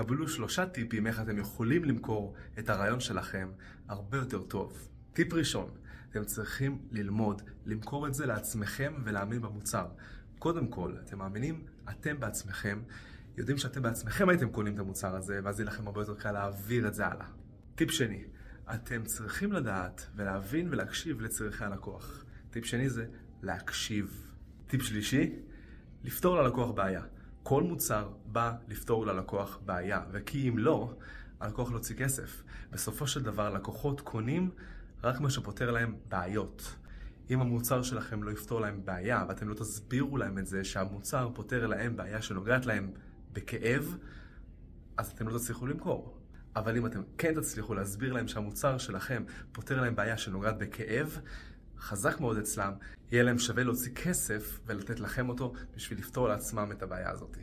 קבלו שלושה טיפים איך אתם יכולים למכור את הרעיון שלכם הרבה יותר טוב. טיפ ראשון, אתם צריכים ללמוד למכור את זה לעצמכם ולהאמין במוצר. קודם כל, אתם מאמינים, אתם בעצמכם, יודעים שאתם בעצמכם הייתם קונים את המוצר הזה, ואז יהיה לכם הרבה יותר קל להעביר את זה הלאה. טיפ שני, אתם צריכים לדעת ולהבין ולהקשיב לצריכי הלקוח. טיפ שני זה להקשיב. טיפ שלישי, לפתור ללקוח בעיה. כל מוצר בא לפתור ללקוח בעיה, וכי אם לא, הלקוח לא יוציא כסף. בסופו של דבר, לקוחות קונים רק מה שפותר להם בעיות. אם המוצר שלכם לא יפתור להם בעיה, ואתם לא תסבירו להם את זה שהמוצר פותר להם בעיה שנוגעת להם בכאב, אז אתם לא תצליחו למכור. אבל אם אתם כן תצליחו להסביר להם שהמוצר שלכם פותר להם בעיה שנוגעת בכאב, חזק מאוד אצלם, יהיה להם שווה להוציא כסף ולתת לכם אותו בשביל לפתור לעצמם את הבעיה הזאת.